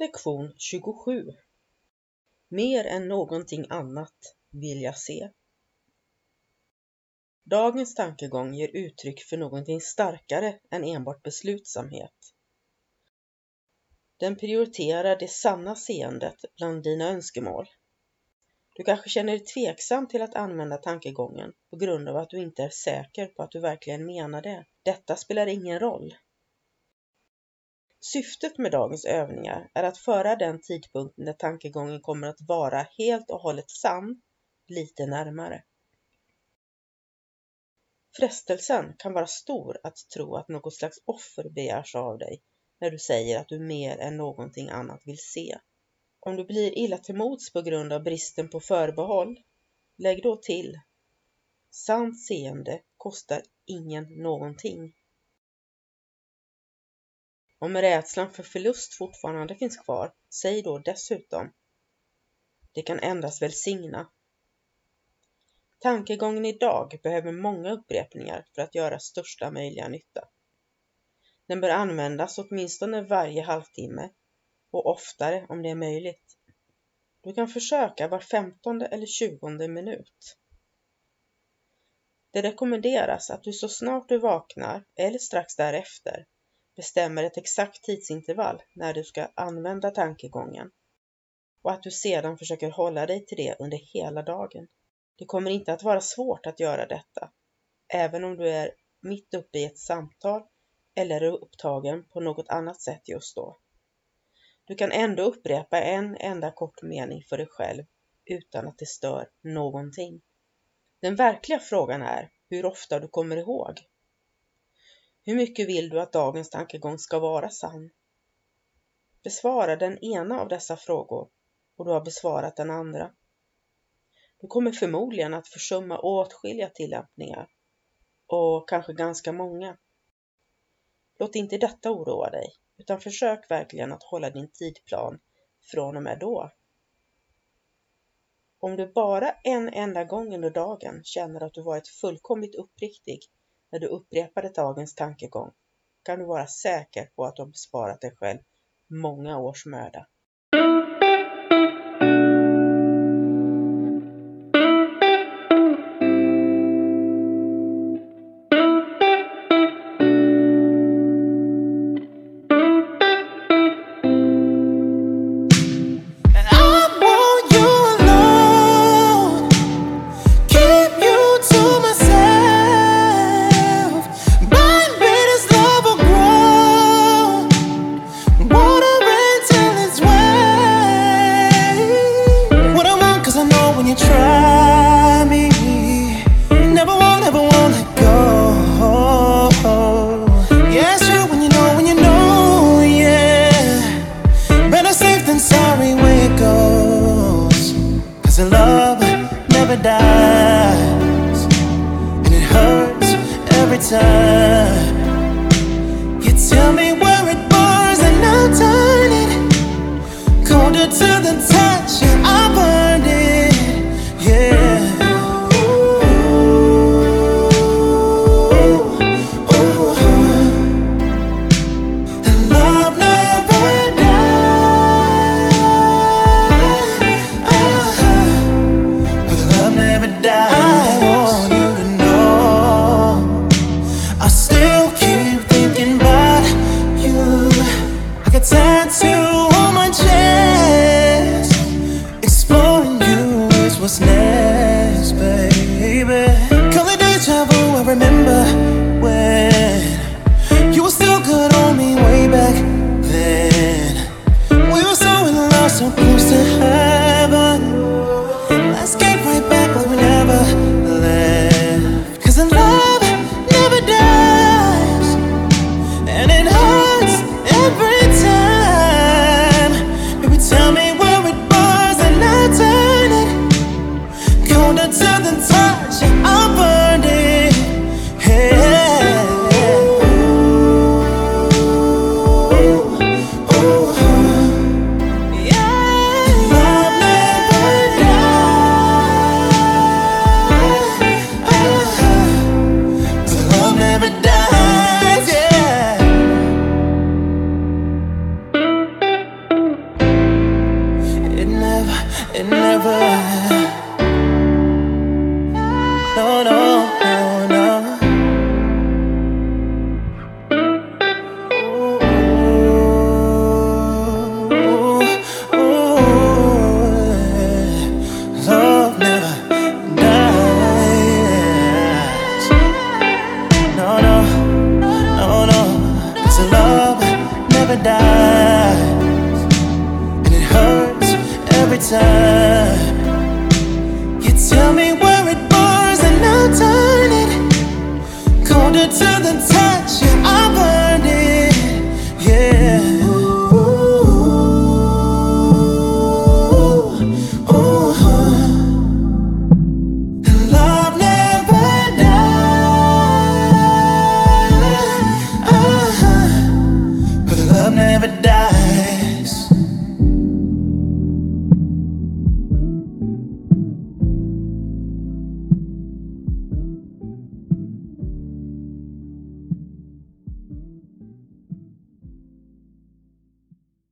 Lektion 27 Mer än någonting annat vill jag se. Dagens tankegång ger uttryck för någonting starkare än enbart beslutsamhet. Den prioriterar det sanna seendet bland dina önskemål. Du kanske känner dig tveksam till att använda tankegången på grund av att du inte är säker på att du verkligen menar det. Detta spelar ingen roll. Syftet med dagens övningar är att föra den tidpunkt när tankegången kommer att vara helt och hållet sann lite närmare. Frestelsen kan vara stor att tro att något slags offer begärs av dig när du säger att du mer än någonting annat vill se. Om du blir illa till mods på grund av bristen på förbehåll, lägg då till Sant seende kostar ingen någonting. Om rädslan för förlust fortfarande finns kvar, säg då dessutom. Det kan endast välsigna. Tankegången idag behöver många upprepningar för att göra största möjliga nytta. Den bör användas åtminstone varje halvtimme och oftare om det är möjligt. Du kan försöka var femtonde eller tjugonde minut. Det rekommenderas att du så snart du vaknar eller strax därefter bestämmer ett exakt tidsintervall när du ska använda tankegången och att du sedan försöker hålla dig till det under hela dagen. Det kommer inte att vara svårt att göra detta, även om du är mitt uppe i ett samtal eller är upptagen på något annat sätt just då. Du kan ändå upprepa en enda kort mening för dig själv utan att det stör någonting. Den verkliga frågan är hur ofta du kommer ihåg. Hur mycket vill du att dagens tankegång ska vara sann? Besvara den ena av dessa frågor och du har besvarat den andra. Du kommer förmodligen att försumma åtskilliga tillämpningar och kanske ganska många. Låt inte detta oroa dig, utan försök verkligen att hålla din tidplan från och med då. Om du bara en enda gång under dagen känner att du varit fullkomligt uppriktig när du upprepade dagens tankegång kan du vara säker på att du har besparat dig själv många års möda. remember You tell me where it burns and I'll turn it colder to the touch. Yeah, I burn.